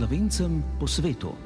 slovencem po svetu.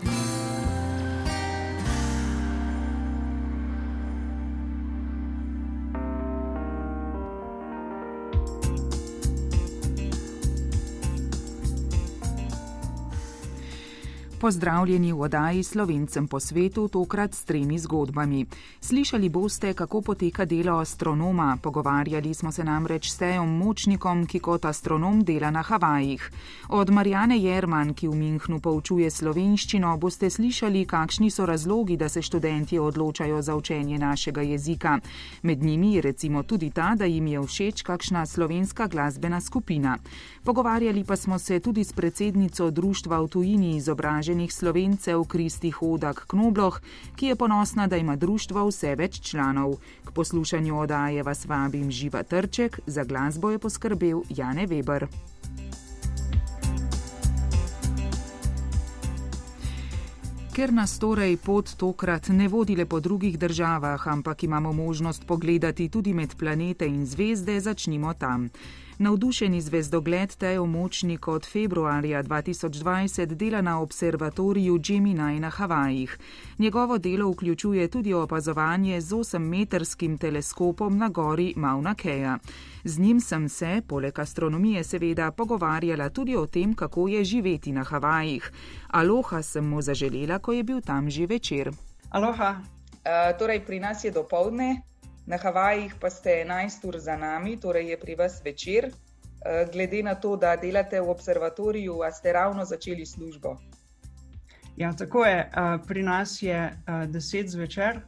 Pozdravljeni v oddaji Slovencem po svetu, tokrat s tremi zgodbami. Slišali boste, kako poteka delo astronoma, pogovarjali smo se namreč s Tejom Močnikom, ki kot astronom dela na Havajih. Od Marjane Jerman, ki v Minhnu poučuje slovenščino, boste slišali, kakšni so razlogi, da se študenti odločajo za učenje našega jezika. Med njimi je recimo tudi ta, da jim je všeč kakšna slovenska glasbena skupina. Pogovarjali pa smo se tudi s predsednico društva v tujini izobražen izobraženih slovencev Kristi Hodak Knobloh, ki je ponosna, da ima društvo vse več članov. K poslušanju odaje vas vabim Živa Trček, za glasbo je poskrbel Jane Weber. Ker nas torej pot tokrat ne vodi le po drugih državah, ampak imamo možnost pogledati tudi med planete in zvezde, začnimo tam. Navdušeni zvezdogled Teo Močnik od februarja 2020 dela na observatoriju Gemini na Havajih. Njegovo delo vključuje tudi opazovanje z 8-metrskim teleskopom na gori Mauna Kea. Z njim sem se, poleg astronomije seveda, pogovarjala tudi o tem, kako je živeti na Havajih. Aloha sem mu zaželela, ko je bil tam že večer. Aloha, uh, torej pri nas je dopoledne. Na Havajih pa ste 11 ur za nami, torej je pri vas večer. Eh, glede na to, da delate v observatoriju, a ste ravno začeli službo. Ja, tako je. Eh, pri nas je 10 zvečer.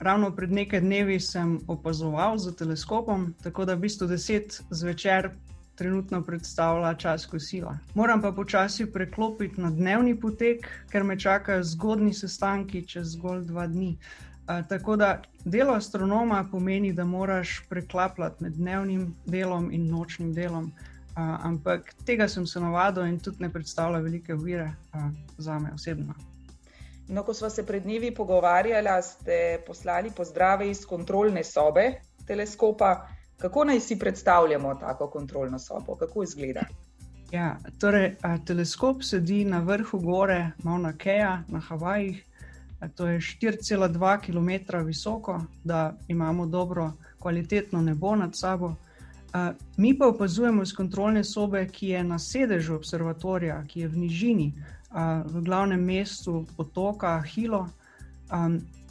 Ravno pred nekaj dnevi sem opazoval z teleskopom, tako da v bistvu 10 zvečer trenutno predstavlja čas kosila. Moram pa počasi preklopiti na dnevni potek, ker me čakajo zgodni sestanki čez zgolj dva dni tako da delo astronoma pomeni, da moraš preklapljati med dnevnim delom in nočnim delom. Uh, ampak tega sem se navadil in tudi ne predstavlja velike vire uh, za me osebno. No, ko smo se pred dnevi pogovarjali, ste poslali pozdrave iz kontrolne sobe teleskopa. Kako naj si predstavljamo tako kontrolno sobo, kako izgleda? Ja, torej, a, teleskop sedi na vrhu gore Mauna Kea na Havajih, To je 4,2 km visoko, da imamo dobro, kvalitetno nebo nad sabo. Mi pa opazujemo iz kontrolne sobe, ki je na sedežu observatorija, ki je v nižini, v glavnem mestu otoka Hilo.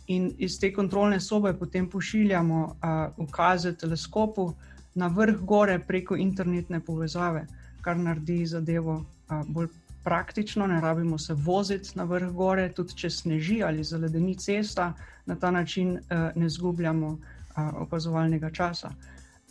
In iz te kontrolne sobe potem pošiljamo ukaze teleskopu na vrh gore preko internetne povezave, kar naredi zadevo bolj praktično, ne rabimo se voziti na vrh gore, tudi če sneži ali zaledeni cesta, na ta način uh, ne zgubljamo uh, opazovalnega časa.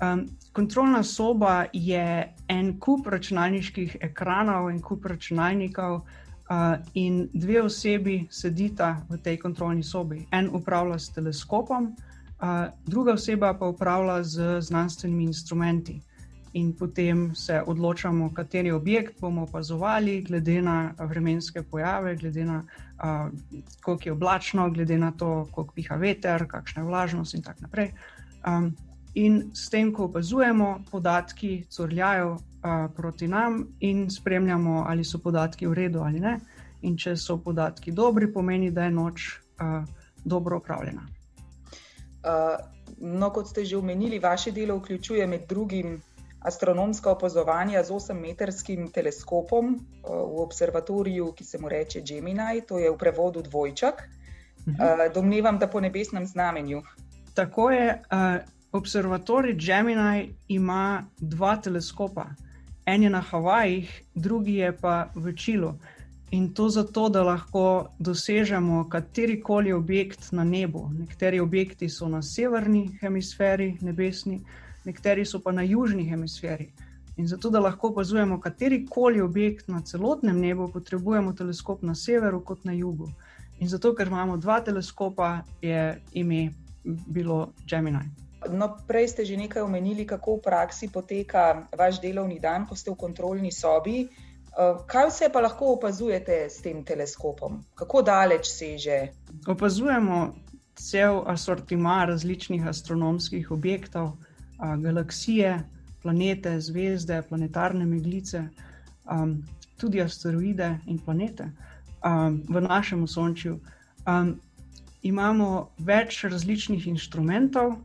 Um, kontrolna soba je en kup računalniških ekranov, en kup računalnikov, uh, in dve osebi sedita v tej kontrolni sobi. En upravlja s teleskopom, uh, druga oseba pa upravlja z znanstvenimi instrumenti in potem se odločamo, kateri objekt bomo opazovali, glede na vremenske pojave, glede na uh, koliko je oblačno, glede na to, koliko piha veter, kakšna je vlažnost in tako naprej. Um, in s tem, ko opazujemo, podatki crljajo uh, proti nam in spremljamo, ali so podatki v redu ali ne. In če so podatki dobri, pomeni, da je noč uh, dobro upravljena. Uh, no, kot ste že omenili, vaše delo vključuje med drugim astronomska opazovanja z 8-metrskim teleskopom eh, v observatoriju, ki se mu reče Gemini, to je v prevodu dvojček. Mhm. Eh, domnevam, da po nebesnem znamenju. Tako je. Uh, observatorij Gemini ima dva teleskopa. En je na Havajih, drugi je pa v Čilu. In to zato, da lahko dosežemo katerikoli objekt na nebu. Nekateri objekti so na severni hemisferi, nebesni, uh, nekateri so pa na južni hemisferi. In zato, da lahko opazujemo kateri koli objekt na celotnem nebu, potrebujemo teleskop na severu kot na jugu. In zato, ker imamo dva teleskopa, je ime bilo Gemini. No, prej ste že nekaj omenili, kako v praksi poteka vaš delovni dan, ko ste v kontrolni sobi. Eh, kaj vse pa lahko opazujete s tem teleskopom? Kako daleč seže? Opazujemo cel asortima različnih astronomskih objektov galaksije, planete, zvezde, planetarne meglice. Um, tudi asteroide in planete um, v našem osončju. Um, imamo več različnih inštrumentov,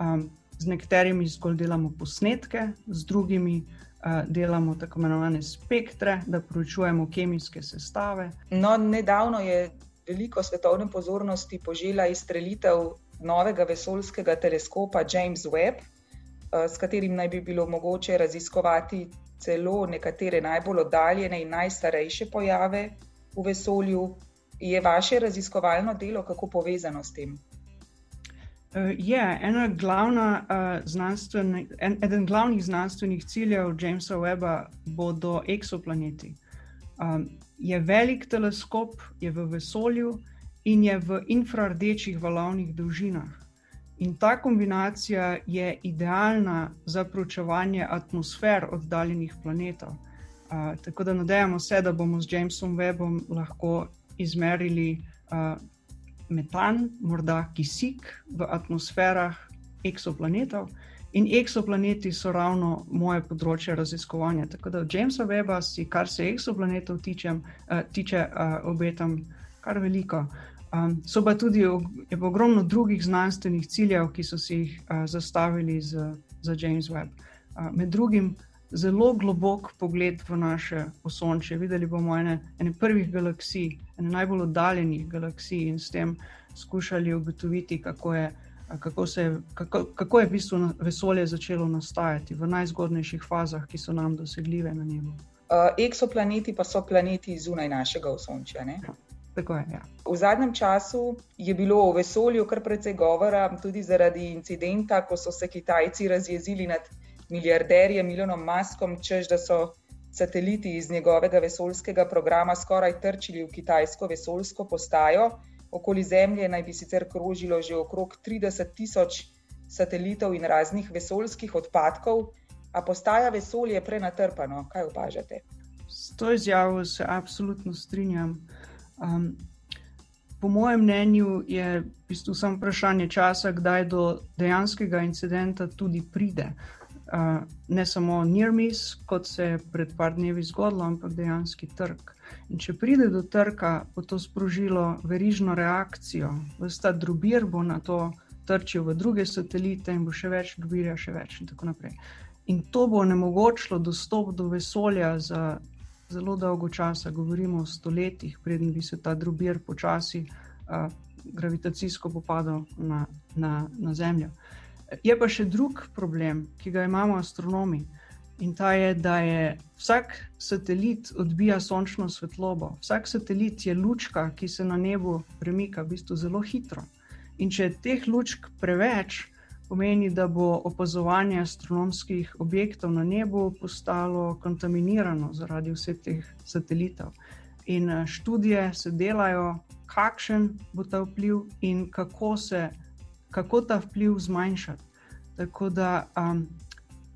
um, z nekaterimi zgolj delamo posnetke, z drugimi uh, delamo tako imenovane spektre, da proučujemo kemijske sestave. No, nedavno je veliko svetovne pozornosti požela izstrelitev novega vesoljskega teleskopa James Webb, s katerim naj bi bilo mogoče raziskovati celo nekatere najbolj oddaljene in najstarejše pojave v vesolju. Je vaše raziskovalno delo kako povezano s tem? Uh, je ena glavna, uh, znanstveni, en, eden glavnih znanstvenih ciljev Jamesa Webba bodo eksoplaneti. Um, je velik teleskop, je v vesolju in je v infrardečih valovnih dolžinah. In ta kombinacija je idealna za proučevanje atmosfer oddaljenih planetov. Uh, tako da nadejamo se, da bomo z Jamesom Webbom lahko izmerili uh, metan, morda kisik v atmosferah eksoplanetov. In eksoplaneti so ravno moje področje raziskovanja. Tako da Jamesa Weba, si, kar se eksoplanetov tičem, uh, tiče, uh, obetam kar veliko. Um, so pa tudi ogromno drugih znanstvenih ciljev, ki so si jih uh, zastavili z, za James Webb. Uh, med drugim, zelo globok pogled v naše osončje. Videli bomo ene, ene prvih galaksij, ene najbolj oddaljenih galaksij in s tem skušali ugotoviti, kako je, kako se, kako, kako je v bistvu vesolje začelo nastajati v najzgodnejših fazah, ki so nam dosegljive na nebu. Uh, eksoplaneti pa so planeti zunaj našega osončja. Ja, tako je. Ja. V zadnjem času je bilo o vesolju kar precej govora, tudi zaradi incidenta, ko so se Kitajci razjezili nad milijarderjem Ilonom Maskom, čež da so sateliti iz njegovega vesoljskega programa skoraj trčili v kitajsko vesoljsko postajo. Okoli Zemlje naj bi sicer krožilo že okrog 30 tisoč satelitov in raznih vesoljskih odpadkov, a postaja vesolje prenatrpano. Kaj opažate? S to izjavo se absolutno strinjam. Um, po mojem mnenju je v bistvu samo vprašanje časa, kdaj do dejanskega incidenta tudi pride ne samo near miss, kot se je pred par dnevi zgodilo, ampak dejansko trg. In če pride do trka, bo to sprožilo verižno reakcijo, vsta drobir bo na to trčil v druge satelite in bo še več drobirja, še več in tako naprej. In to bo onemogočilo dostop do vesolja za zelo dolgo časa, govorimo o stoletjih, preden bi se ta drobir počasi uh, gravitacijsko popadal na, na, na Zemljo. Je pa še drug problem, ki ga imamo astronomi. In ta je, da je vsak satelit odbija sončno svetlobo. Vsak satelit je lučka, ki se na nebu premika v bistvu zelo hitro. In če je teh lučk preveč, pomeni, da bo opazovanje astronomskih objektov na nebu postalo kontaminirano zaradi vseh teh satelitov. In eh, študije se delajo, kakšen bo ta vpliv in kako se kako ta vpliv zmanjšati. Tako da um,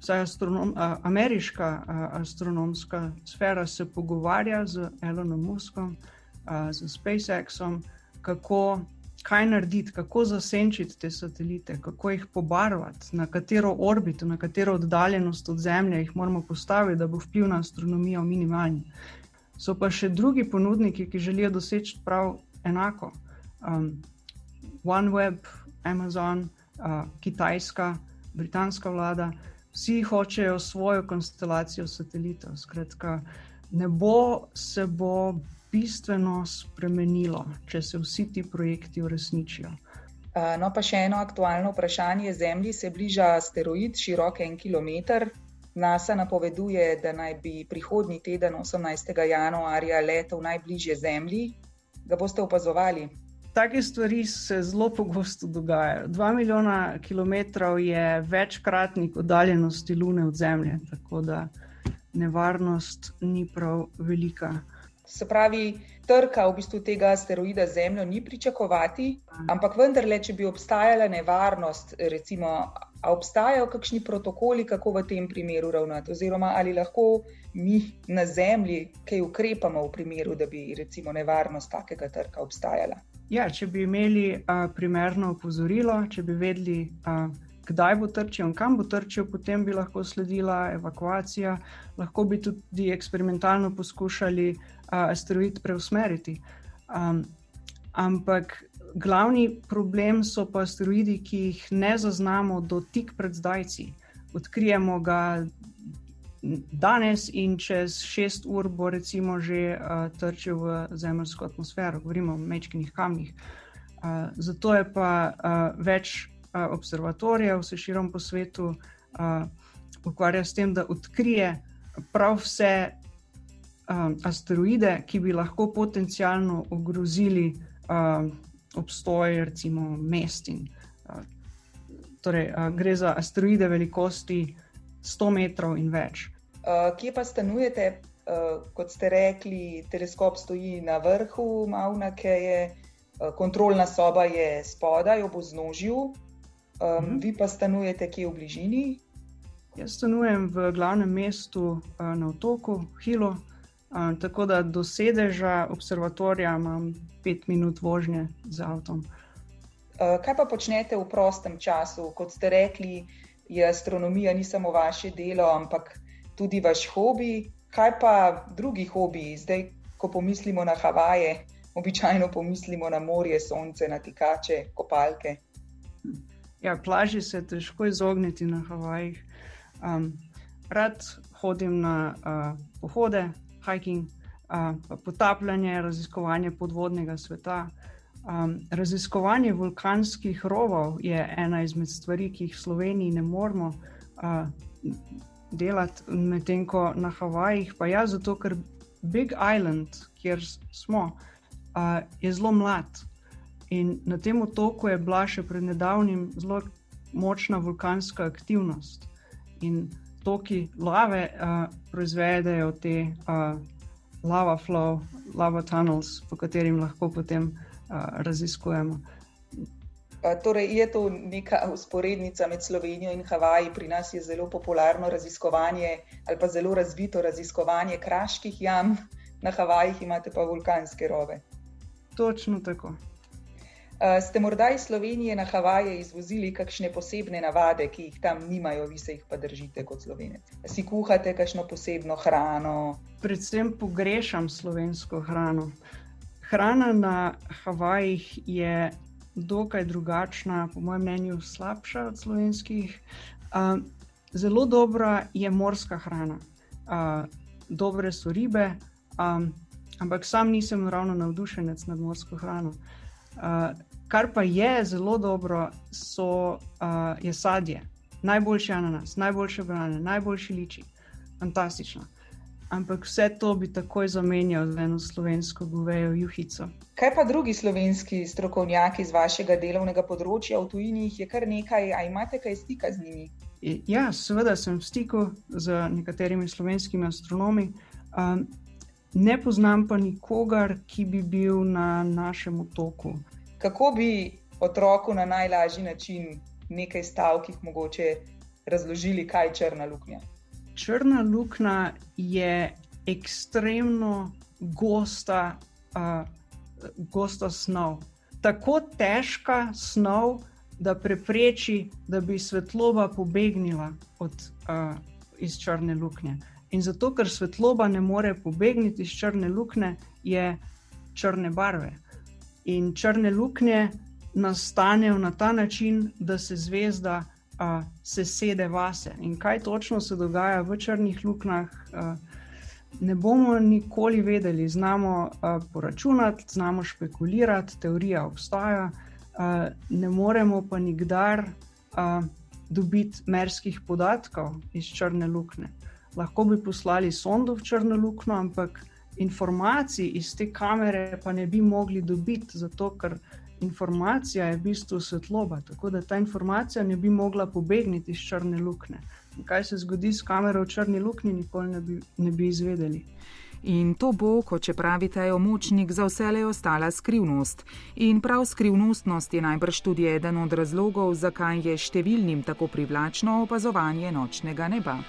vsaj astronom, uh, ameriška uh, astronomska sfera se pogovarja z Elonom Muskom, uh, z SpaceXom, kako. Kaj narediti, kako zasenčiti te satelite, kako jih pobarvati, na katero orbito, na katero oddaljenost od Zemlje jih moramo postaviti, da bo vpliv na astronomijo minimalni. So pa še drugi ponudniki, ki želijo doseči prav enako. Um, OneWeb, Amazon, uh, Kitajska, britanska vlada, vsi hočejo svojo konstelacijo satelitov. Skratka, nebo se bo bistveno spremenilo, če se vsi ti projekti uresničijo. No, pa še eno aktualno vprašanje. Zemlji se bliža asteroid, širok en kilometr. NASA napoveduje, da naj bi prihodnji teden, 18. januarja, letel najbližje Zemlji. Ga boste opazovali? Take stvari se zelo pogosto dogajajo. Dva milijona kilometrov je večkratnik oddaljenosti Lune od Zemlje, tako da nevarnost ni prav velika. Se pravi, trka v bistvu tega asteroida Zemljo ni pričakovati, ampak vendarle, če bi obstajala nevarnost, recimo, obstajajo kakšni protokoli, kako v tem primeru ravnati, oziroma ali lahko mi na Zemlji kaj ukrepamo v primeru, da bi recimo nevarnost takega trka obstajala. Ja, če bi imeli a, primerno opozorilo, če bi vedeli, a, kdaj bo trčil in kam bo trčil, potem bi lahko sledila evakuacija, lahko bi tudi eksperimentalno poskušali uh, asteroid preusmeriti. Um, ampak glavni problem so pa asteroidi, ki jih ne zaznamo do tik pred zdajci. Odkrijemo ga danes in čez šest ur bo recimo že uh, trčil v zemljsko atmosfero, govorimo o mečkih kamnih. Uh, zato je pa uh, več uh, observatorijev vse širom po svetu uh, ukvarja s tem, da odkrije prav vse um, asteroide, ki bi lahko potencialno ogrozili uh, obstoj, recimo, mest. In, uh, torej, uh, gre za asteroide velikosti 100 metrov in več. Uh, kje pa stanujete? Uh, kot ste rekli, teleskop stoji na vrhu Mauna Keje, uh, kontrolna soba je spodaj, ob vznožju. Um, uh -huh. Vi pa stanujete kje v bližini? Jaz stanujem v glavnem mestu uh, na otoku Hilo, uh, tako da do sedeža observatorija imam pet minut vožnje z avtom. Kaj pa počnete v prostem času? Kot ste rekli, je astronomija ni samo vaše delo, ampak tudi vaš hobi. Kaj pa drugi hobiji? Zdaj, ko pomislimo na Havaje, običajno pomislimo na morje, sonce, na tikače, kopalke. Ja, plaži se težko izogniti na Havajih. Um, rad hodim na uh, pohode, hiking, potapljanje, raziskovanje podvodnega sveta. Um, raziskovanje vulkanskih rovov je ena izmed stvari, ki jih v Sloveniji ne moremo uh, delati, medtem ko na Havajih, pa ja, zato ker Big Island, kjer smo, uh, je zelo mlad. In na tem otoku je bila še pred nedavnim zelo močna vulkanska aktivnost. In toki lave uh, proizvedejo te uh, lava flow, lava tunnels, po katerim lahko potem uh, raziskujemo. Torej, je to neka usporednica med Slovenijo in Havaji? Pri nas je zelo popularno raziskovanje ali pa zelo razvito raziskovanje kraških jam, na Havajih imate pa vulkanske rove. Točno tako. Uh, ste morda iz Slovenije na Havaje izvozili kakšne posebne navade, ki jih tam nimajo, vi se jih pa držite kot slovenec? Si kuhate kakšno posebno hrano? Predvsem pogrešam slovensko hrano. Hrana na Havajih je dokaj drugačna, po mojem mnenju, slabša od slovenskih. Uh, zelo dobra je morska hrana, uh, dobre so ribe, um, ampak sam nisem ravno navdušenec nad morsko hrano. Uh, kar pa je zelo dobro, so, uh, je sadje. Najboljši ananas, najboljše banane, najboljši liči, fantastično. Ampak vse to bi takoj zamenjal z eno slovensko govejo juhico. Kaj pa drugi slovenski strokovnjaki iz vašega delovnega področja v tujini, je kar nekaj, a imate kaj stika z njimi? Ja, seveda sem v stiku z nekaterimi slovenskimi astronomi. Um, ne poznam pa nikogar, ki bi bil na našem otoku kako bi otroku na najlažji način, nekaj stavkih, mogoče razložili, kaj je črna luknja? Črna luknja je ekstremno gosta, uh, gosta snov. Tako težka snov, da prepreči, da bi svetloba pobegnila od, uh, iz črne luknje. In zato, ker svetloba ne more pobegniti iz črne luknje, je črne barve. In črne luknje nastanejo na ta način, da se zvezda uh, sesede vase. In kaj točno se dogaja v črnih luknjah, uh, ne bomo nikoli vedeli. Znamo uh, poračunati, znamo špekulirati, teorija obstaja, uh, ne moremo pa nikdar uh, dobiti merskih podatkov iz črne luknje. Lahko bi poslali sondo v črno luknjo, ampak informacij iz te kamere pa ne bi mogli dobiti, zato ker informacija je v bistvu svetloba, tako da ta informacija ne bi mogla pobegniti iz črne luknje. Kaj se zgodi s kamero v črni luknji, nikoli ne bi, ne bi izvedeli. In to bo, kot če pravite, omočnik za vse le ostala skrivnost. In prav skrivnostnost je najbrž tudi eden od razlogov, zakaj je številnim tako privlačno opazovanje nočnega neba.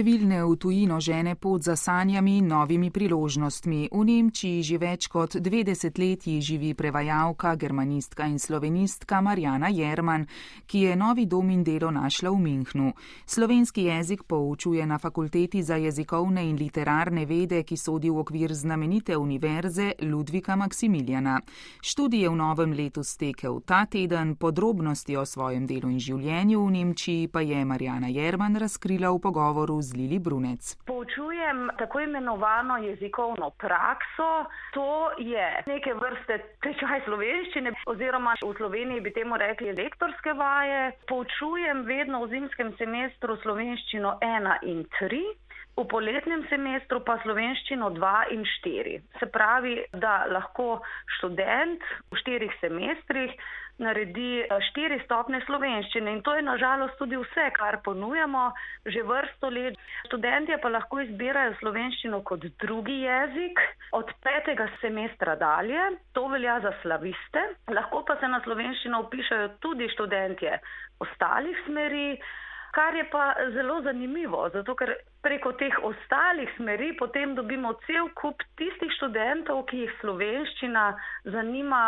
Številne v tujino žene pot za sanjami in novimi priložnostmi. V Nemčiji že več kot dve desetletji živi prevajalka, germanistka in slovenistka Marjana Jerman, ki je novi dom in delo našla v Minhnu. Slovenski jezik poučuje na fakulteti za jezikovne in literarne vede, ki sodi v okvir znamenite univerze Ludvika Maksimiljana. Študij je v novem letu stekel ta teden, podrobnosti o svojem delu in življenju v Nemčiji pa je Marjana Jerman razkrila v pogovoru pogovoru z Lili Brunec. Poučujem tako imenovano jezikovno prakso. To je neke vrste tečaj slovenščine oziroma v Sloveniji bi temu rekli lektorske vaje. Poučujem vedno v zimskem semestru slovenščino 1 in 3. V poletnem semestru pa slovenščino 2 in 4. Se pravi, da lahko študent v štirih semestrih naredi eh, štiri stopne slovenščine in to je nažalost tudi vse, kar ponujamo že vrsto let. Študentje pa lahko izbirajo slovenščino kot drugi jezik od petega semestra dalje, to velja za slaviste, lahko pa se na slovenščino upišajo tudi študentje ostalih smeri. Kar je pa zelo zanimivo, zato ker preko teh ostalih smeri potem dobimo cel kup tistih študentov, ki jih slovenščina zanima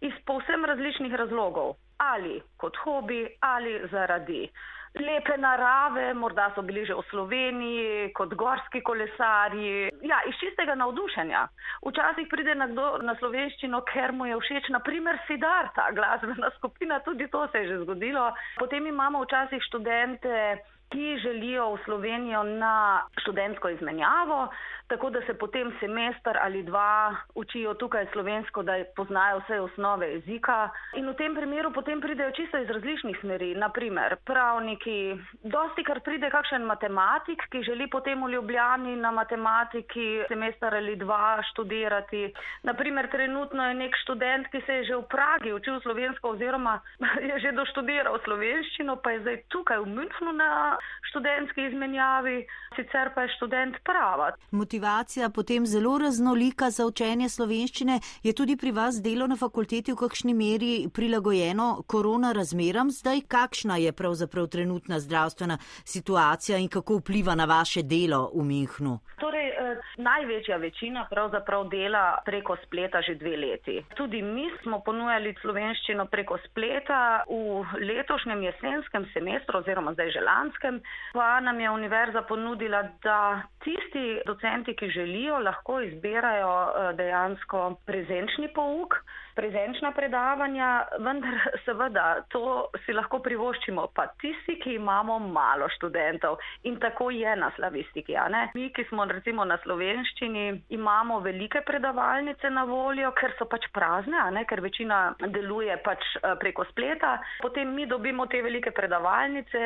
iz povsem različnih razlogov. Ali kot hobi, ali zaradi lepe narave, morda so bili že v Sloveniji, kot gorski kolesarji. Ja, iz čistega navdušenja. Včasih pride nekdo na slovenščino, ker mu je všeč, naprimer, Sidarta, glasbena skupina, tudi to se je že zgodilo. Potem imamo včasih študente, ki želijo v Slovenijo na študentsko izmenjavo tako da se potem semester ali dva učijo tukaj slovensko, da poznajo vse osnove jezika. In v tem primeru potem pridejo čisto iz različnih smeri, naprimer pravniki, dosti kar pride kakšen matematik, ki želi potem v Ljubljani na matematiki semester ali dva študirati. Naprimer, trenutno je nek študent, ki se je že v Pragi učil slovensko oziroma je že doštudiral slovenščino, pa je zdaj tukaj v Münchnu na študentski izmenjavi, sicer pa je študent prava motivacija potem zelo raznolika za učenje slovenščine. Je tudi pri vas delo na fakulteti v kakšni meri prilagojeno korona razmeram zdaj? Kakšna je pravzaprav trenutna zdravstvena situacija in kako vpliva na vaše delo v Minhnu? Torej, eh, največja večina pravzaprav dela preko spleta že dve leti. Tudi mi smo ponujali slovenščino preko spleta v letošnjem jesenskem semestru oziroma zdaj že lanskem, pa nam je univerza ponudila, da tisti docenti, študenti, ki želijo, lahko izbirajo eh, dejansko prezenčni pouk, prezenčna predavanja, vendar seveda to si lahko privoščimo pa tisti, ki imamo malo študentov in tako je na slavistiki. Mi, ki smo recimo na slovenščini, imamo velike predavalnice na voljo, ker so pač prazne, ker večina deluje pač eh, preko spleta. Potem mi dobimo te velike predavalnice,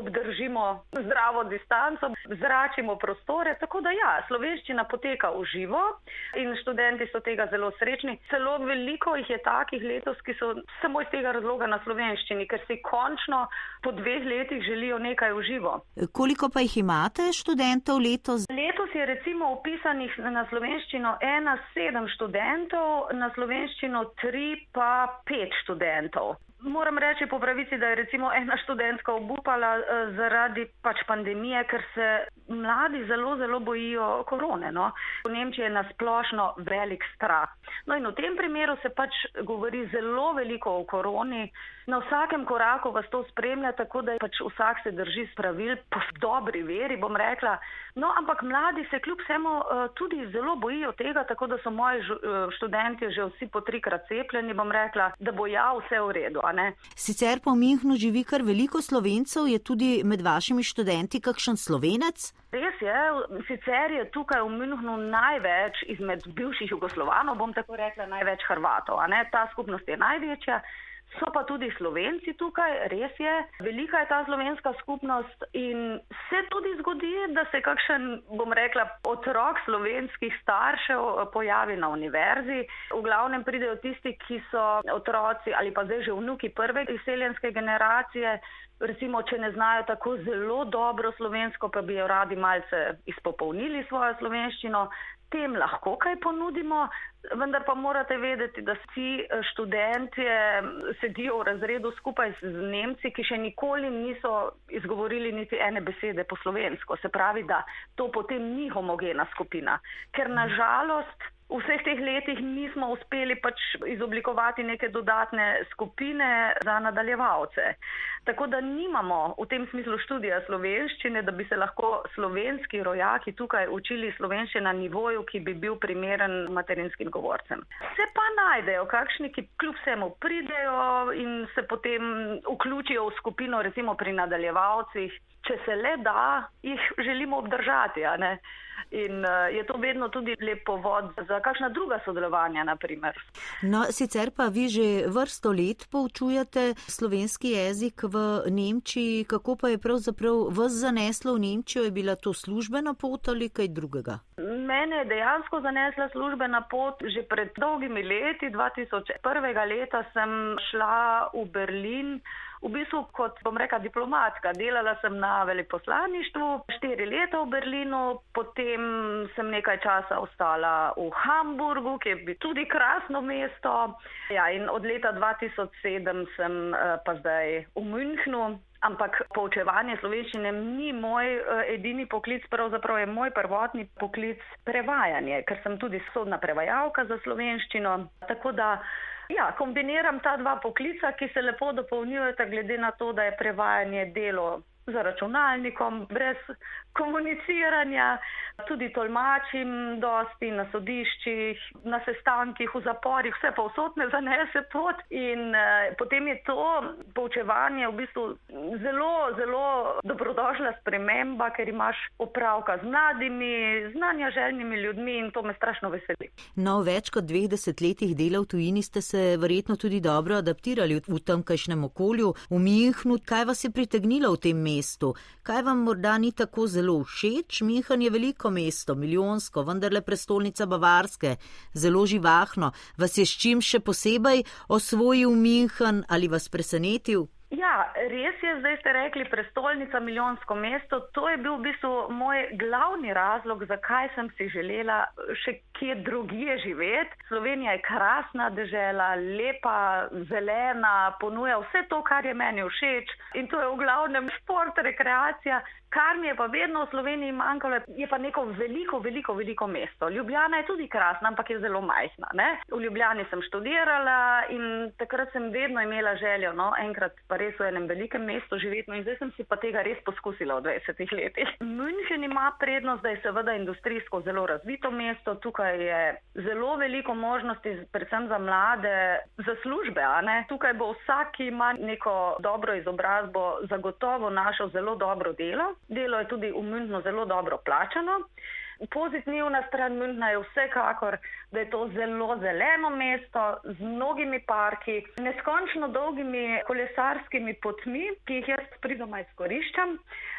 obdržimo zdravo distanco, zračimo prostore, tako da ja, slovenščina poteka v živo in študenti so tega zelo srečni. Celo veliko jih je takih letos, ki so samo iz tega razloga na slovenščini, ker si končno po dveh letih želijo nekaj v živo. Koliko pa jih imate študentov letos? Letos je recimo upisanih na slovenščino ena sedem študentov, na slovenščino tri pa pet študentov. Moram reči po pravici, da je recimo ena študentka obupala uh, zaradi pač pandemije, ker se mladi zelo, zelo bojijo korone. No? V Nemčiji je nasplošno velik strah. No in v tem primeru se pač govori zelo veliko o koroni. Na vsakem koraku vas to spremlja, tako da pač vsak se drži pravil po dobri veri, bom rekla. No, ampak mladi se kljub vsemu uh, tudi zelo bojijo tega, tako da so moji uh, študenti že vsi po trikrat cepljeni, bom rekla, da bo ja vse v redu. Sicer po Minhnu živi kar veliko slovencev, je tudi med vašimi študenti kakšen slovenec? Res je, sicer je tukaj v Minhnu največ izmed bivših Jugoslovanov, bom tako rekla, največ Hrvatov. Ta skupnost je največja. So pa tudi slovenci tukaj, res je, velika je ta slovenska skupnost in se tudi zgodi, da se kakšen, bom rekla, otrok slovenskih staršev pojavi na univerzi. V glavnem pridejo tisti, ki so otroci ali pa zdaj že vnuki prve izseljenske generacije. Recimo, če ne znajo tako zelo dobro slovensko, pa bi jo radi malce izpopolnili svojo slovenščino, tem lahko kaj ponudimo, vendar pa morate vedeti, da vsi eh, študentje sedijo v razredu skupaj z Nemci, ki še nikoli niso izgovorili niti ene besede po slovensko. Se pravi, da to potem ni homogena skupina, ker nažalost v vseh teh letih nismo uspeli pač izoblikovati neke dodatne skupine za nadaljevalce. Tako da nimamo v tem smislu študija slovenščine, da bi se lahko slovenski rojaki tukaj učili slovenščine na nivoju, ki bi bil primeren materinskim govorcem. Se pa najdejo kakšni, ki kljub vsemu pridejo in se potem vključijo v skupino, recimo pri nadaljevalcih, če se le da, jih želimo obdržati. In uh, je to vedno tudi lep povod za kakšna druga sodelovanja. Naprimer. No, sicer pa vi že vrsto let poučujete slovenski jezik v Nemčiji. Kako pa je pravzaprav vas zaneslo v Nemčijo? Je bila to službena pot ali kaj drugega? Mene je dejansko zanesla službena pot že pred dolgimi leti. 2001. leta sem šla v Berlin v bistvu kot, bom rekla, diplomatka. Delala sem na veleposlaništvu štiri leta v Berlinu, potem sem nekaj časa ostala v Hamburgu, ki je tudi krasno mesto. Ja, in od leta 2007 sem eh, pa zdaj v Münchnu. Ampak poučevanje slovenščine ni moj uh, edini poklic, pravzaprav je moj prvotni poklic prevajanje, ker sem tudi sodna prevajalka za slovenščino. Tako da Ja, kombiniram ta dva poklica, ki se lepo dopolnjujeta, glede na to, da je prevajanje delo za računalnikom, brez komuniciranja, tudi tolmačim dosti na sodiščih, na sestankih, v zaporih, vse pa vsotne zanese pot. In eh, potem je to poučevanje v bistvu zelo, zelo dobrodošla sprememba, ker imaš opravka z mladimi, znanja željnimi ljudmi in to me strašno veseli. No, več kot dveh desetletjih dela v tujini ste se verjetno tudi dobro adaptirali v tamkajšnjem okolju. V Minhnu, kaj vas je pritegnilo v tem mestu? Kaj vam morda ni tako zelo? Zelo všeč. Minhen je veliko mesto, milijonsko, vendarle prestolnica Bavarske, zelo živahno. Vas je s čim še posebej osvojil Minhen ali vas presenetil? Ja, res je, zdaj ste rekli prestolnica, milijonsko mesto. To je bil v bistvu moj glavni razlog, zakaj sem si želela še kje drugje živeti. Slovenija je krasna država, lepa, zelena, ponuja vse to, kar je meni všeč in to je v glavnem šport, rekreacija. Kar mi je pa vedno v Sloveniji manjkalo, je pa neko veliko, veliko, veliko mesto. Ljubljana je tudi krasna, ampak je zelo majhna. Ne? V Ljubljani sem študirala in takrat sem vedno imela željo, no, enkrat pa res v enem velikem mestu živeti, no in zdaj sem si pa tega res poskusila v 20 letih. München ima prednost, da je seveda industrijsko zelo razvito mesto, tukaj je zelo veliko možnosti, predvsem za mlade, za službe. Tukaj bo vsak, ki ima neko dobro izobrazbo, zagotovo našel zelo dobro delo. Delo je tudi v Münchnu zelo dobro plačano. Pozitivna stran Münchna je vsekakor, da je to zelo zeleno mesto z mnogimi parki, neskončno dolgimi kolesarskimi potmi, ki jih jaz pridoma izkoriščam.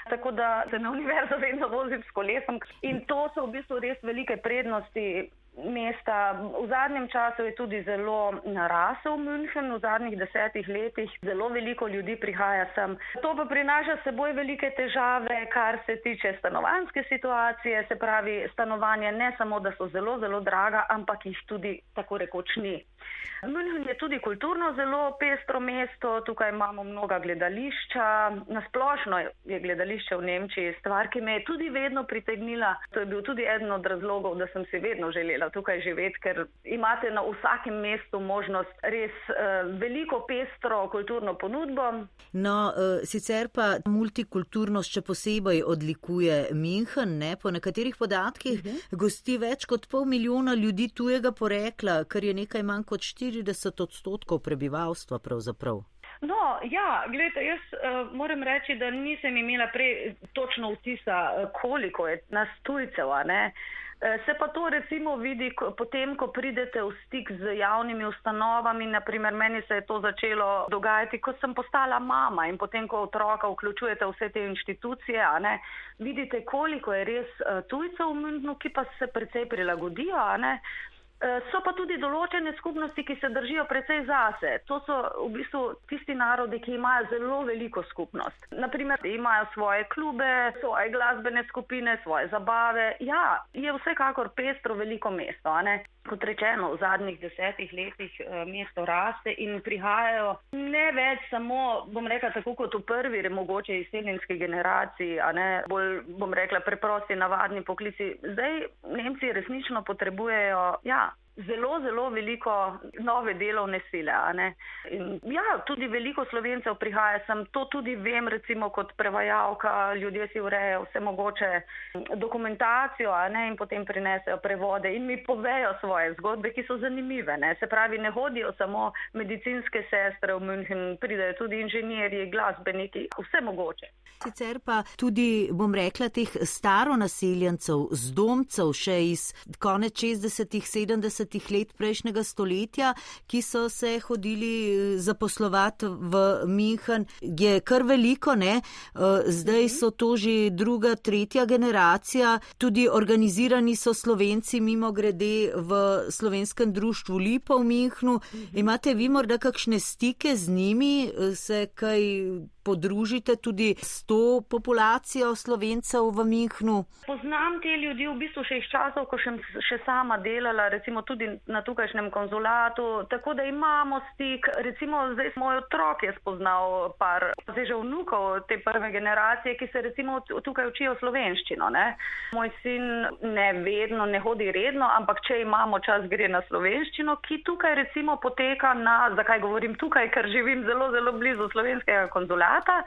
Tako da se na univerzo vedno vozim s kolesom in to so v bistvu res velike prednosti mesta. V zadnjem času je tudi zelo narasel München, v zadnjih desetih letih zelo veliko ljudi prihaja sem. To pa prinaša seboj velike težave, kar se tiče stanovanske situacije, se pravi stanovanje ne samo, da so zelo, zelo draga, ampak jih tudi tako rekoč ni. München je tudi kulturno zelo pestro mesto, tukaj imamo mnoga gledališča, nasplošno je gledališče v Nemčiji stvar, ki me je tudi vedno pritegnila. To je bil tudi eden od razlogov, da sem si vedno želela tukaj živeti, ker imate na vsakem mestu možnost res uh, veliko pestro kulturno ponudbo. No, uh, sicer pa multikulturnost še posebej odlikuje München, ne? po nekaterih podatkih uh mhm. -huh. gosti več kot pol milijona ljudi tujega porekla, kar je nekaj manj kot 4 40 odstotkov prebivalstva pravzaprav. No, ja, gledajte, jaz uh, moram reči, da nisem imela prej točno vtisa, uh, koliko je nas tujcev. Eh, se pa to recimo vidi potem, ko pridete v stik z javnimi ustanovami. Naprimer, meni se je to začelo dogajati, ko sem postala mama in potem, ko otroka vključujete vse te inštitucije, vidite, koliko je res tujcev v Münchnu, ki pa se precej prilagodijo. Eh, so pa tudi določene skupnosti, ki se držijo precej zase. To so v bistvu tisti narodi, ki imajo zelo veliko skupnost. Naprimer, imajo svoje klube, svoje glasbene skupine, svoje zabave. Ja, je vsekakor pestro veliko mesto. Kot rečeno, v zadnjih desetih letih eh, mesto raste in prihajajo ne več samo, bom rekla, tako kot v prvi, mogoče izseljenski generaciji, a ne bolj, bom rekla, preprosti, navadni poklici. Zdaj Nemci resnično potrebujejo, ja, zelo, zelo veliko nove delovne sile. Ja, tudi veliko slovencev prihaja sem, to tudi vem, recimo kot prevajalka, ljudje si urejajo vse mogoče dokumentacijo ne, in potem prinesejo prevode in mi povejo svoje zgodbe, ki so zanimive. Ne. Se pravi, ne hodijo samo medicinske sestre v München, pridejo tudi inženirji, glasbeniki, vse mogoče. Sicer pa tudi, bom rekla, teh staronaseljencev, zdomcev še iz konec 60-ih, 70-ih let prejšnjega stoletja, ki so se hodili eh, zaposlovati v München, je kar veliko, ne? Eh, zdaj so to že druga, tretja generacija, tudi organizirani so Slovenci mimo grede v slovenskem društvu Lipa v Münchnu. Imate vi morda kakšne stike z njimi, eh, se kaj podružite tudi s to populacijo slovencev v Münchnu? Poznam te ljudi v bistvu še iz časov, ko sem še sama delala, recimo tudi na tukajšnjem konzulatu, tako da imamo stik. Recimo zdaj moj otrok je spoznal par, zdaj že vnukov te prve generacije, ki se recimo tukaj učijo slovenščino. Ne? Moj sin ne vedno, ne hodi redno, ampak če imamo čas, gre na slovenščino, ki tukaj recimo poteka na, zakaj govorim tukaj, ker živim zelo, zelo blizu slovenskega konzulata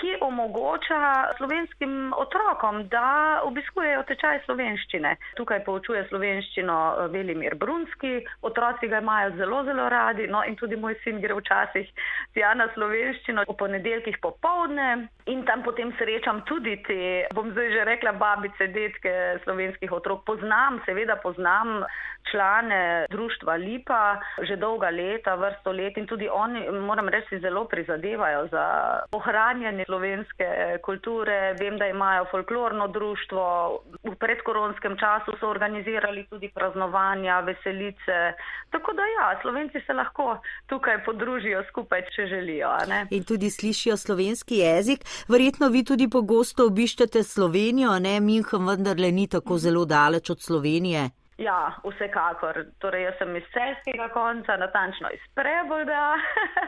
ki omogoča slovenskim otrokom, da obiskujejo tečaj slovenščine. Tukaj poučuje slovenščino eh, Velimir Brunski, otroci ga imajo zelo, zelo radi, no in tudi moj sin gre včasih tja na slovenščino v ponedeljkih popovdne in tam potem srečam tudi te, bom zdaj že rekla, babice, detke slovenskih otrok. Poznam, seveda poznam člane društva Lipa že dolga leta, vrsto let in tudi oni, moram reči, zelo prizadevajo za ohranjanje slovenske kulture. Vem, da imajo folklorno društvo, v predkoronskem času so organizirali tudi praznovanja, veselice. Tako da ja, slovenci se lahko tukaj podružijo skupaj, če želijo. In tudi slišijo slovenski jezik. Verjetno vi tudi pogosto obiščete Slovenijo, ne Minham, vendarle ni tako zelo daleč od Slovenije. Ja, vsekakor. Torej, jaz sem iz celskega konca, natančno iz Prebolda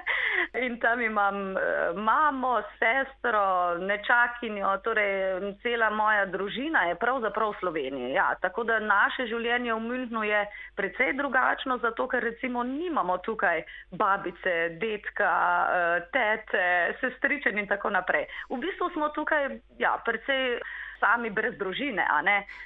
in tam imam uh, mamo, sestro, nečakinjo, torej cela moja družina je pravzaprav v Sloveniji. Ja, tako da naše življenje v Münchnu je precej drugačno, zato ker recimo nimamo tukaj babice, detka, uh, tete, sestričen in tako naprej. V bistvu smo tukaj, ja, precej sami brez družine.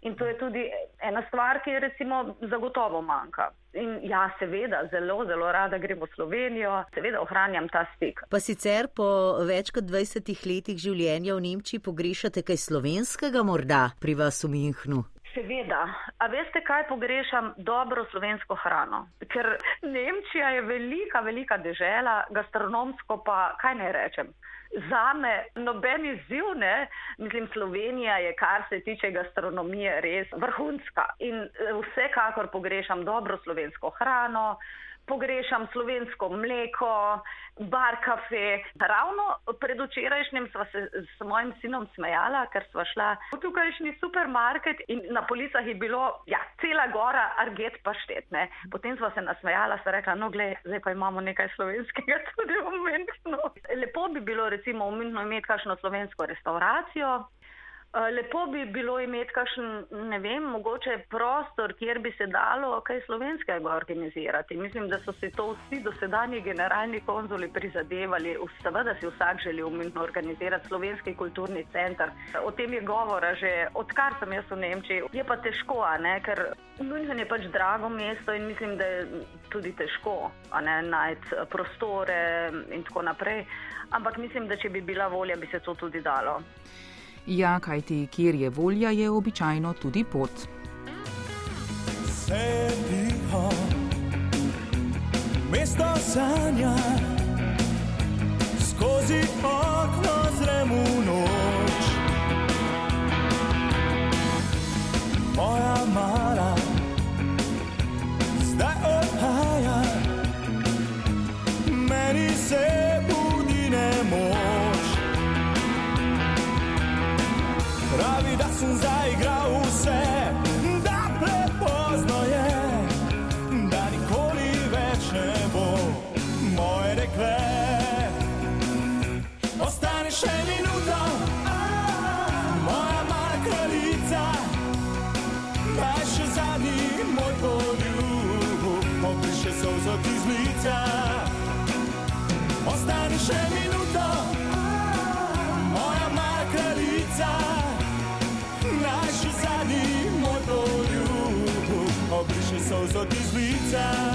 In to je tudi ena stvar, ki je recimo zagotovo manjka. In ja, seveda, zelo, zelo rada gremo v Slovenijo, seveda ohranjam ta stik. Pa sicer po več kot 20 letih življenja v Nemčiji pogrešate kaj slovenskega morda pri vas v Münchnu? Seveda. A veste, kaj pogrešam? Dobro slovensko hrano. Ker Nemčija je velika, velika dežela, gastronomsko pa kaj ne rečem za me noben izziv, ne. Mislim, Slovenija je, kar se tiče gastronomije, res vrhunska in eh, vsekakor pogrešam dobro slovensko hrano pogrešam slovensko mleko, bar kafe. Ravno predvčerajšnjem sva se s mojim sinom smejala, ker sva šla v tukajšnji supermarket in na policah je bilo, ja, cela gora arget paštetne. Potem sva se nasmejala, sva rekla, no, gled, zdaj pa imamo nekaj slovenskega tudi v Münchnu. Lepo bi bilo recimo v Münchnu imeti kakšno slovensko restauracijo. Eh, lepo bi bilo imeti kakšen, ne vem, mogoče prostor, kjer bi se dalo kaj slovenskega organizirati. Mislim, da so si to vsi dosedanji generalni konzuli prizadevali. Seveda si vsak želi organizirati slovenski kulturni center. O tem je govora že odkar sem jaz v Nemčiji. Je pa težko, ne? ker München je pač drago mesto in mislim, da je tudi težko najti prostore in tako naprej. Ampak mislim, da če bi bila volja, bi se to tudi dalo. Ja, kajti kjer je volja, je običajno tudi pot. Sediho, mesto sanja, skozi okno zrem v noč. Moja mala, zdaj odhaja, meni se. sem zaigral vse, da prepozno je, da nikoli več ne bo moje dekle. Ostane še minuta, moja mala kraljica, da je še zadnji moj poljub, obriše solzo ti z lica. Ostane še minuta. Obriše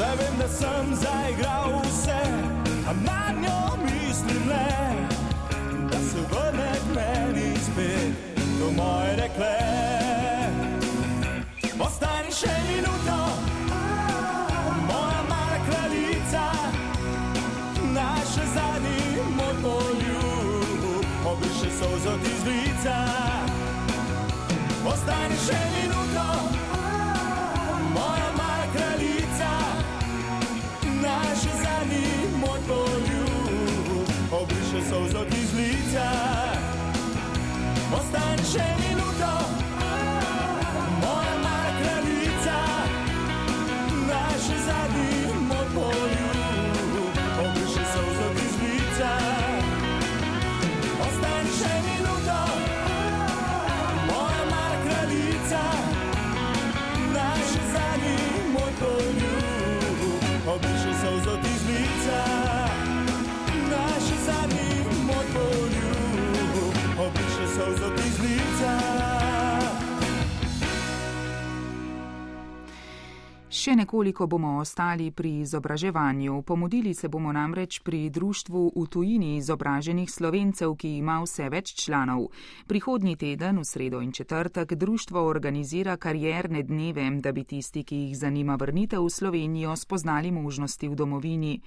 solzo ti zlica. sem zaigral vse, a na njo mislim le, da se vrne k meni spet, to moje rekle. Ostani še minuto, moja mala kraljica, naš zadnji moj poljub, obriše sozo ti z lica. Ostani še minuto, Še nekoliko bomo ostali pri izobraževanju. Pomodili se bomo namreč pri društvu v tujini izobraženih slovencev, ki ima vse več članov. Prihodnji teden, v sredo in četrtek, društvo organizira karierne dneve, da bi tisti, ki jih zanima vrnitev v Slovenijo, spoznali možnosti v domovini.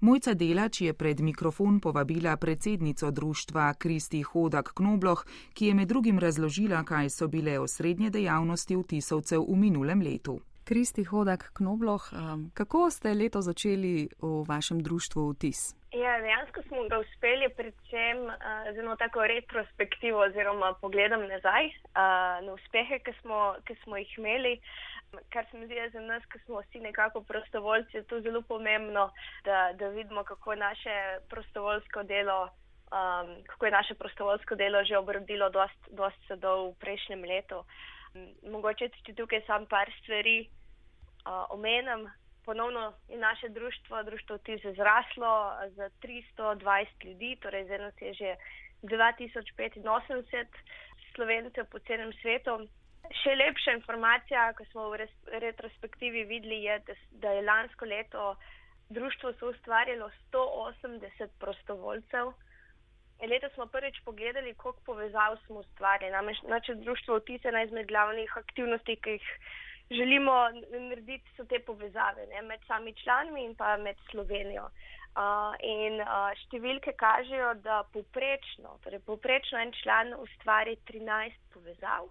Mojca Delač je pred mikrofon povabila predsednico društva Kristi Hodak Knobloh, ki je med drugim razložila, kaj so bile osrednje dejavnosti vtisovcev v minulem letu. Kristi Hodak Knobloh, kako ste leto začeli v vašem društvu vtis? Ja, dejansko smo ga uspeli predvsem uh, z eno tako retrospektivo oziroma pogledom nazaj uh, na uspehe, ki smo, ki smo jih imeli. Kar se mi zdi za nas, ki smo vsi nekako prostovoljci, je to zelo pomembno, da, da vidimo, kako naše prostovoljsko delo, um, kako je naše prostovoljsko delo že obrodilo dost, dost sadov v prejšnjem letu. Um, mogoče tudi tukaj sam par stvari uh, omenim. Ponovno je naše društvo, društvo TIS zraslo za 320 ljudi, torej zdaj nas je že 2085 slovencev po celem svetu. Še lepša informacija, ko smo v retrospektivi videli, je, da je lansko leto društvo so ustvarjalo 180 prostovoljcev. Leto smo prvič pogledali, koliko povezav smo ustvarjali. Naše društvo vtis je ena izmed glavnih aktivnosti, ki jih želimo narediti, so te povezave ne, med sami člani in pa med Slovenijo. Uh, in uh, številke kažejo, da poprečno, torej poprečno en član ustvari 13 povezav,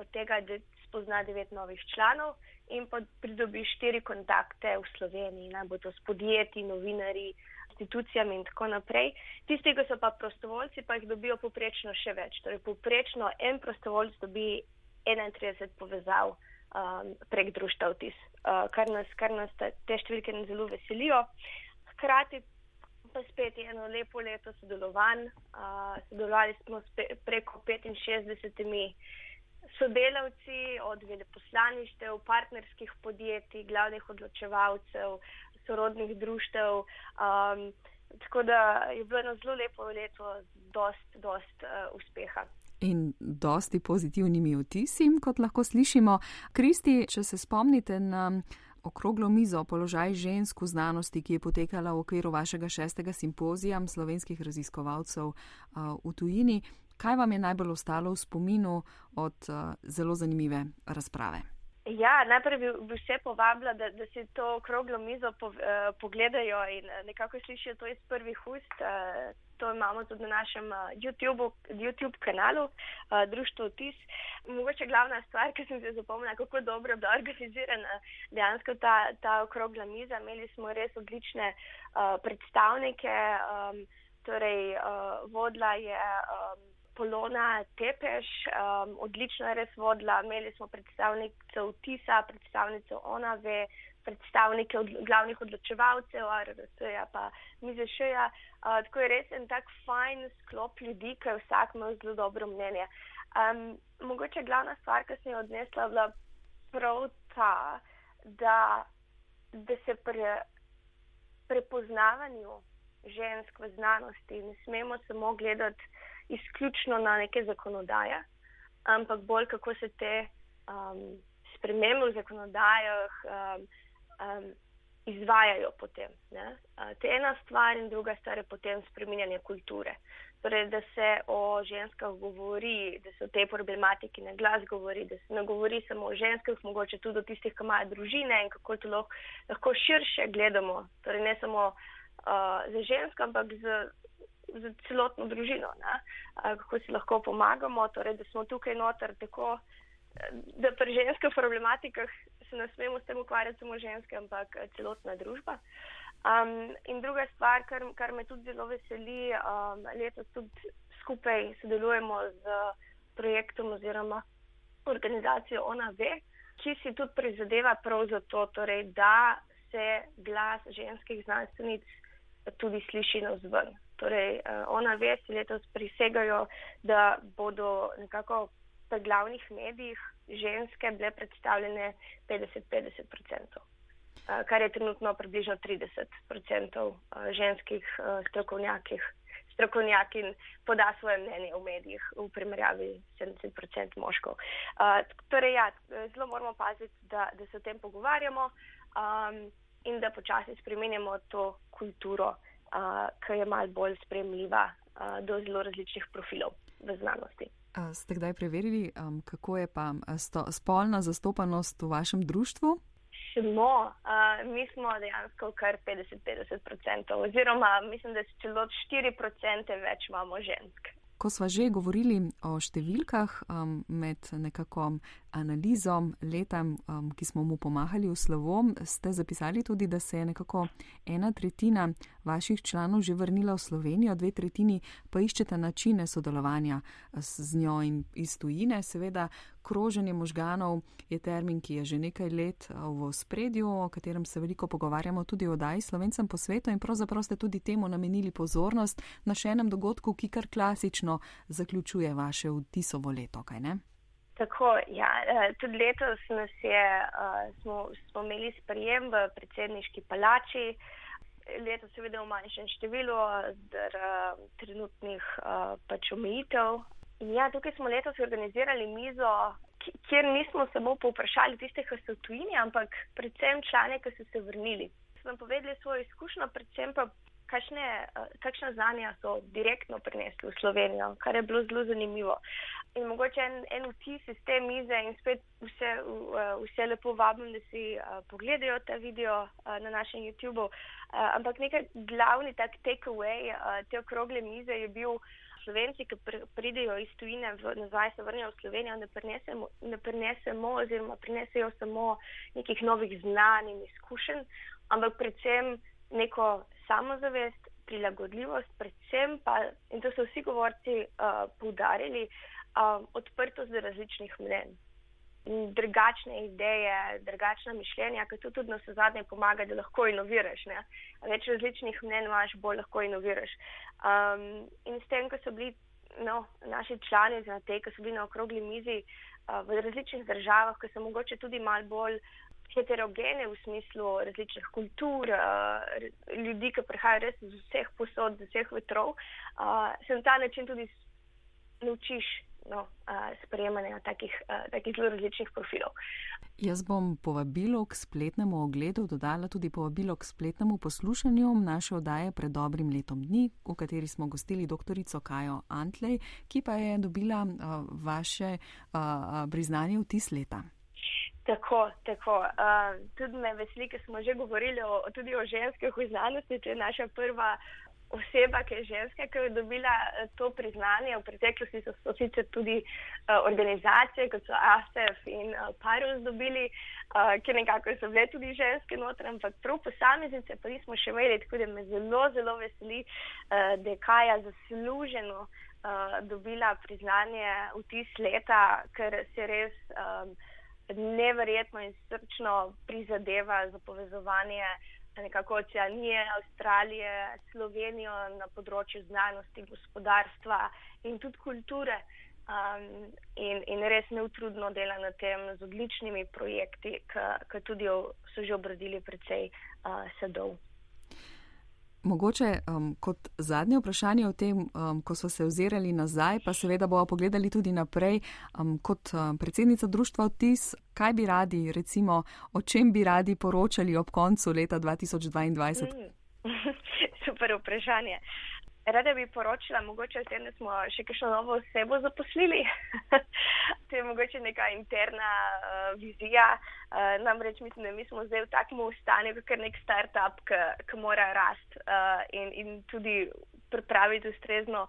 od tega, spozna 9 novih članov in pa pridobi 4 kontakte v Sloveniji, naj bo to s podjetji, novinari, institucijami in tako naprej. Tisti, ki so pa prostovoljci, pa jih dobijo poprečno še več. Torej, poprečno en prostovoljc dobi 31 povezav um, prek društva vtis, uh, kar nas, kar nas te, te številke ne zelo veselijo. Hkrati pa spet je eno lepo leto sodelovanj. Uh, sodelovali smo preko 65 sodelavci od veleposlaništev, partnerskih podjetij, glavnih odločevalcev, sorodnih društev. Um, tako da je bilo eno zelo lepo leto, dost, dost uh, uspeha. In dosti pozitivnimi vtisi, kot lahko slišimo. Kristi, če se spomnite na okroglo mizo položaj žensk v znanosti, ki je potekala v okviru vašega šestega simpozija slovenskih raziskovalcev uh, v tujini, kaj vam je najbolj ostalo v spominu od uh, zelo zanimive razprave? Ja, najprej bi, bi vse povabila, da, da si to okroglo mizo po, uh, pogledajo in uh, nekako slišijo to iz prvih ust. Uh, to imamo tudi na našem uh, YouTube, YouTube kanalu, uh, Društvo Tis. Mogoče glavna stvar, ki sem se zapomnila, kako dobro je bila organizirana dejansko ta, ta okrogla miza. Imeli smo res odlične uh, predstavnike, um, torej uh, vodla je. Um, Polona Tepeš, um, odlično je res vodila. Imeli smo predstavnico Tisa, predstavnico Onave, predstavnike od, glavnih odločevalcev, RRS-ja pa Mizešeja. Uh, tako je res en tak fajn sklop ljudi, ki je vsak imel zelo dobro mnenje. Um, mogoče glavna stvar, ki sem jo odnesla, bila prav ta, da, da se pre, prepoznavanju žensk v znanosti ne smemo samo gledati izključno na neke zakonodaje, ampak bolj kako se te um, spremembe v zakonodajah um, um, izvajajo potem. Uh, to je ena stvar in druga stvar je potem spreminjanje kulture. Torej, da se o ženskah govori, da se o tej problematiki na glas govori, da se ne govori samo o ženskah, mogoče tudi o tistih, ki imajo družine in kako to lahko, lahko širše gledamo. Torej, ne samo uh, za ženske, ampak za za celotno družino, ne? kako si lahko pomagamo, torej, da smo tukaj noter tako, da pri ženskih problematikah se ne smemo s tem ukvarjati samo ženske, ampak celotna družba. Um, in druga stvar, kar, kar me tudi zelo veseli, um, letos tudi skupaj sodelujemo z projektom oziroma organizacijo ONAV, ki si tudi prizadeva prav za to, torej, da se glas ženskih znanstvenic tudi sliši na zven. Torej, uh, ona ve, da letos prisegajo, da bodo nekako v glavnih medijih ženske bile predstavljene 50-50%, uh, kar je trenutno približno 30% uh, ženskih strokovnjakih. Strokovnjakin poda svoje mnenje v medijih, v primerjavi s 70% moškov. Uh, torej, ja, zelo moramo paziti, da, da se o tem pogovarjamo um, in da počasi spremenjamo to kulturo uh, ki je malo bolj spremljiva uh, do zelo različnih profilov v znanosti. A ste kdaj preverili, um, kako je pa sto, spolna zastopanost v vašem društvu? Smo, uh, mi smo dejansko kar 50-50%, oziroma mislim, da celo 4% več imamo žensk. Ko smo že govorili o številkah um, med nekako analizo leta, um, ki smo mu pomahali v slovo, ste zapisali tudi, da se je nekako ena tretjina vaših članov že vrnila v Slovenijo, dve tretjini pa iščete načine sodelovanja z njo in iz tujine. Seveda, kroženje možganov je termin, ki je že nekaj let v spredju, o katerem se veliko pogovarjamo tudi o daj slovencem po svetu in pravzaprav ste tudi temu namenili pozornost na še enem dogodku, ki kar klasično zaključuje vaše vtisovo leto, kaj ne? Tako, ja, eh, tudi letos je, uh, smo, smo imeli sprejem v predsedniški palači, letos seveda v manjšem številu, zar uh, trenutnih uh, pač omejitev. Ja, tukaj smo letos organizirali mizo, kjer nismo samo povprašali tistih, ki so tujini, ampak predvsem člane, ki so se vrnili. Smo povedali svojo izkušnjo, predvsem pa kakšne, kakšne znanja so direktno prinesli v Slovenijo, kar je bilo zelo zanimivo. In mogoče en, en vtis iz te mize in spet vse, vse lepo vabim, da si uh, pogledajo ta video na našem YouTubu. Ampak nekaj glavni tak takeaway te okrogle mize je bil, Slovenci, ki pr pridejo iz tujine, nazaj se vrnejo v Slovenijo, ne prinesemo, ne prinesemo oziroma prinesejo samo nekih novih znanj in izkušenj, ampak predvsem neko samozavest, prilagodljivost, predvsem pa, in to so vsi govorci uh, poudarili, uh, odprtost do različnih mnen. Drugačne ideje, drugačna mišljenja, ki to tudi na vse zadnje pomaga, da lahko inoviraš. Ne? Več različnih mnen imaš, bolj lahko inoviraš. Um, in s tem, ko so bili no, naši člani za te, ki so bili na okrogli mizi uh, v različnih državah, ki so mogoče tudi mal bolj heterogene v smislu različnih kultur, uh, ljudi, ki prihajajo res iz vseh posod, iz vseh vetrov, uh, se na ta način tudi naučiš no, uh, sprejemanja takih, uh, takih zelo različnih profilov. Jaz bom povabilo k spletnemu ogledu dodala tudi povabilo k spletnemu poslušanju naše oddaje pred dobrim letom dni, v kateri smo gostili dr. Kajo Antlej, ki pa je dobila uh, vaše uh, priznanje v tis leta. Tako, tako. Uh, tudi me veseli, ker smo že govorili o, tudi o ženskah v znanosti. To je naša prva oseba, ki je ženska, ki je dobila eh, to priznanje. V preteklosti so, so sicer tudi uh, organizacije, kot so ASEF in uh, Parus, dobili, uh, ki nekako so bile tudi ženske noter, ampak prav posameznice pa nismo še imeli. Tako da me zelo, zelo veseli, uh, da je Kaja zasluženo uh, dobila priznanje v tis leta, ker se res. Um, neverjetno in srčno prizadeva za povezovanje nekako oceanije, Avstralije, Slovenijo na področju znanosti, gospodarstva in tudi kulture. Um, in, in res neutrudno dela na tem z odličnimi projekti, ki tudi so že obrodili precej uh, sadov. Mogoče um, kot zadnje vprašanje o tem, um, ko smo se ozirali nazaj, pa seveda bomo pogledali tudi naprej, um, kot um, predsednica društva Otis, kaj bi radi, recimo, o čem bi radi poročali ob koncu leta 2022? Mm. Super vprašanje. Rada bi poročila, mogoče o tem, da smo še kakšno novo osebo zaposlili. to je mogoče neka interna uh, vizija. Uh, namreč mislim, da mi smo zdaj v takem stanju, kot je nek startup, ki mora rasti uh, in, in tudi pripraviti ustrezno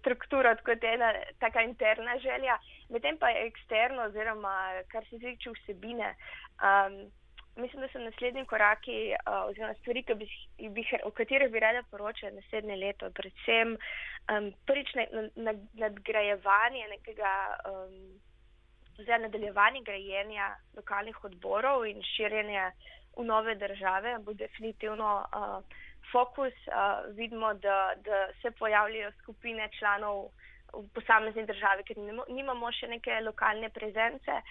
strukturo, kot je ena taka interna želja. Medtem pa je eksterno, oziroma kar se tiče vsebine. Um, mislim, da so naslednji koraki, uh, oziroma stvari, bi, bi, o katerih bi rada poročala naslednje leto, predvsem um, prvič nadgrajevanje nekega, um, oziroma nadaljevanje grajenja lokalnih odborov in širjenje v nove države, bo definitivno uh, fokus. Uh, vidimo, da, da se pojavljajo skupine članov v posamezni državi, ker nimamo še neke lokalne prezence.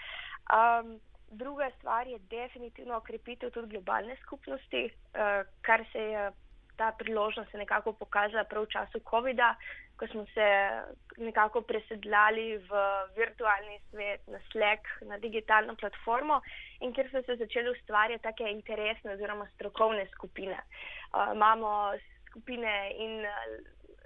Um, Druga stvar je definitivno okrepitev tudi globalne skupnosti, uh, kar se je ta priložnost nekako pokazala prav v času COVID-a, ko smo se nekako presedljali v virtualni svet, na Slack, na digitalno platformo in kjer so se začeli ustvarjati take interesne oziroma strokovne skupine. Uh, imamo skupine in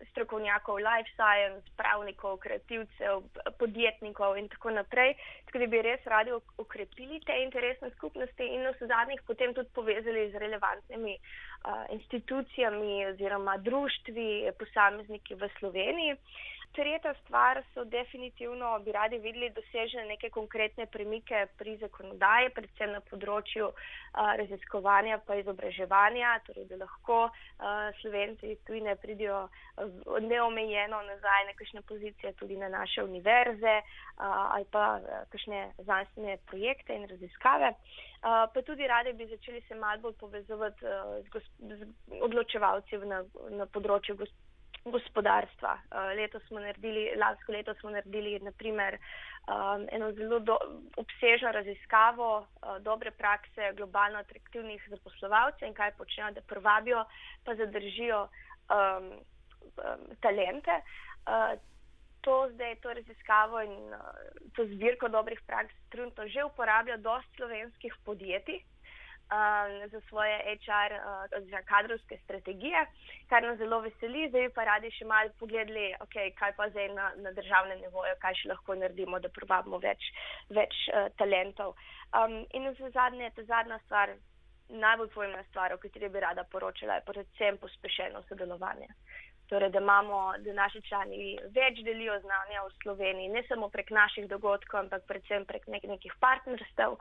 strokovnjakov, life science, pravnikov, kreativcev, podjetnikov in tako naprej. Tako da bi res radi ukrepili te interesne skupnosti in v zadnjih potem tudi povezali z relevantnimi uh, institucijami oziroma društvi, posamezniki v Sloveniji. Uh, Tretja stvar so definitivno, bi radi videli dosežene neke konkretne premike pri zakonodaji, predvsem na področju uh, raziskovanja pa izobraževanja, torej da lahko uh, slovenci iz tujine pridijo uh, neomejeno nazaj na kakšne pozicije tudi na naše univerze uh, ali pa uh, kakšne znanstvene projekte in raziskave. Uh, pa tudi radi bi začeli se malo bolj povezovati uh, z, z odločevalci na, na področju gospodarstva gospodarstva. Uh, letos smo naredili, lansko leto smo naredili naprimer, um, eno zelo do, obsežno raziskavo uh, dobre prakse globalno atraktivnih zaposlovalcev in kaj počnejo, da privabijo pa zadržijo um, um, talente. Uh, To zdaj, to raziskavo in uh, to zbirko dobrih praks, trenutno že uporablja dosti slovenskih podjetij, um, za svoje HR, uh, oziroma kadrovske strategije, kar nas zelo veseli. Zdaj pa radi še malo pogledali, okay, kaj pa zdaj na, na državnem nivoju, kaj še lahko naredimo, da privabimo več, več uh, talentov. Um, in za zadnje, ta zadnja stvar, najbolj pomembna stvar, o kateri bi rada poročala, je predvsem pospešeno sodelovanje. Torej, da, imamo, da naši člani več delijo znanja v Sloveniji, ne samo prek naših dogodkov, ampak predvsem prek nek nekih partnerstev,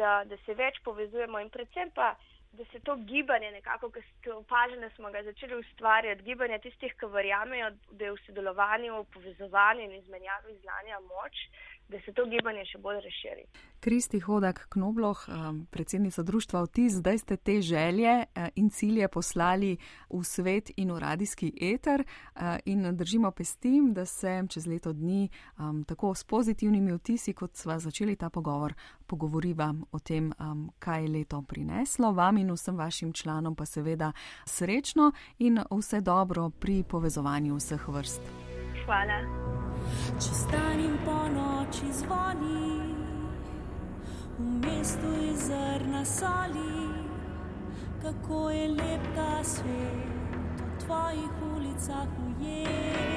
da, da se več povezujemo in predvsem pa, da se to gibanje, nekako, ki opažene smo ga začeli ustvarjati, gibanje tistih, ki verjamejo, da je v sodelovanju, v povezovanju in izmenjavi znanja moč, da se to gibanje še bolj razširi. Kristi Hodak Knobloh, um, predsednica društva Otis, zdaj ste te želje uh, in cilje poslali v svet in v radijski eter uh, in držimo pestim, da se čez leto dni tako s pozitivnimi vtisi, kot sva začeli ta pogovor, pogovoriva o tem, kaj je leto prineslo vam in vsem vašim članom, pa seveda srečno in vse dobro pri povezovanju vseh vrst. Hvala. Če stanem po noči zvoni, v mestu je zrna soli, kako je lep ta svet v tvojih ulicah ujet.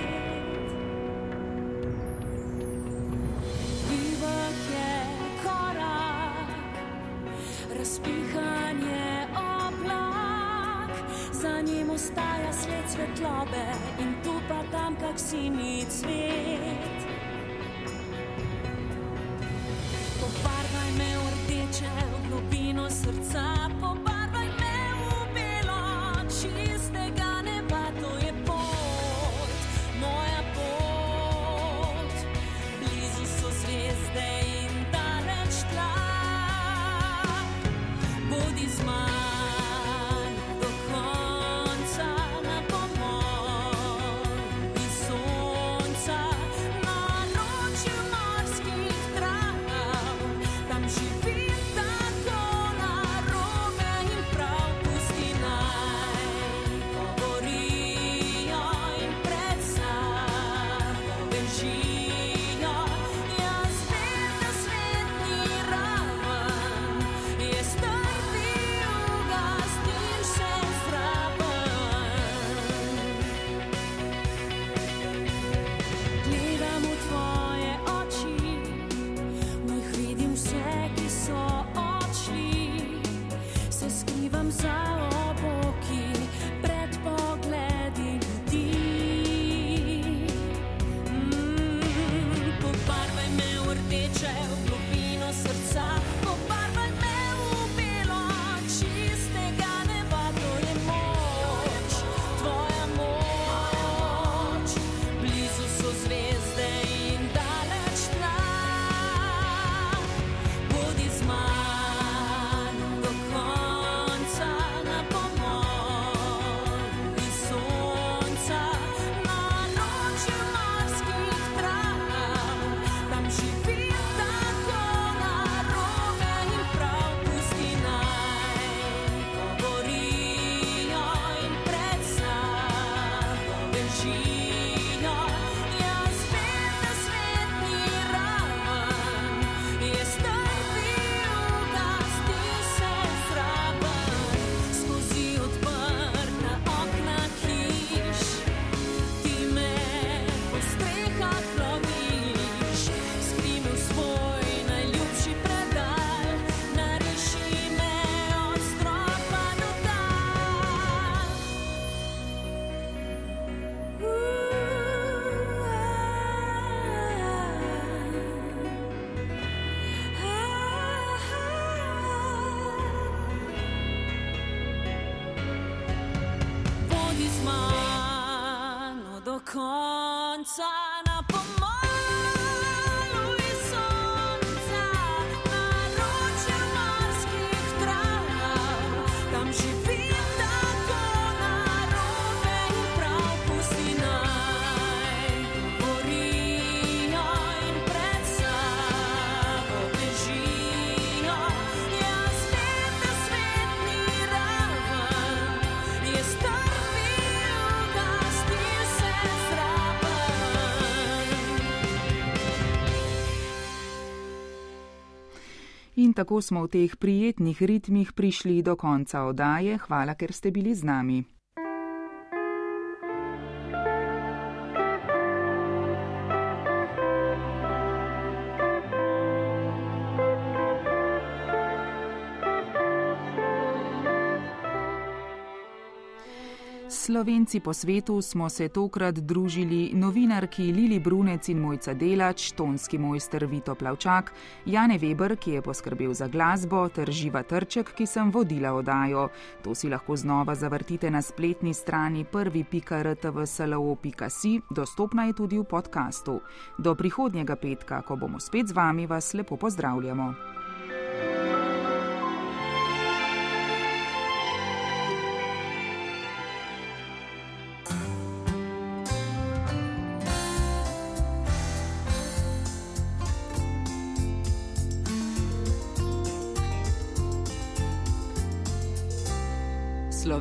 Svetlobe in tu pa tam kak sini cvet. Pobarvaj me v rdeče, v globino srca, pobarvaj me v belo, čistega In tako smo v teh prijetnih ritmih prišli do konca oddaje. Hvala, ker ste bili z nami. Slovenci po svetu smo se tokrat družili novinarki Lili Brunec in Mojca Delač, tonski mojster Vito Plavčak, Jane Weber, ki je poskrbel za glasbo, ter Živa Trček, ki sem vodila odajo. To si lahko znova zavrtite na spletni strani prvi.rtvslo.si, dostopna je tudi v podkastu. Do prihodnjega petka, ko bomo spet z vami, vas lepo pozdravljamo.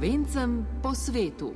Slovencem po svetu.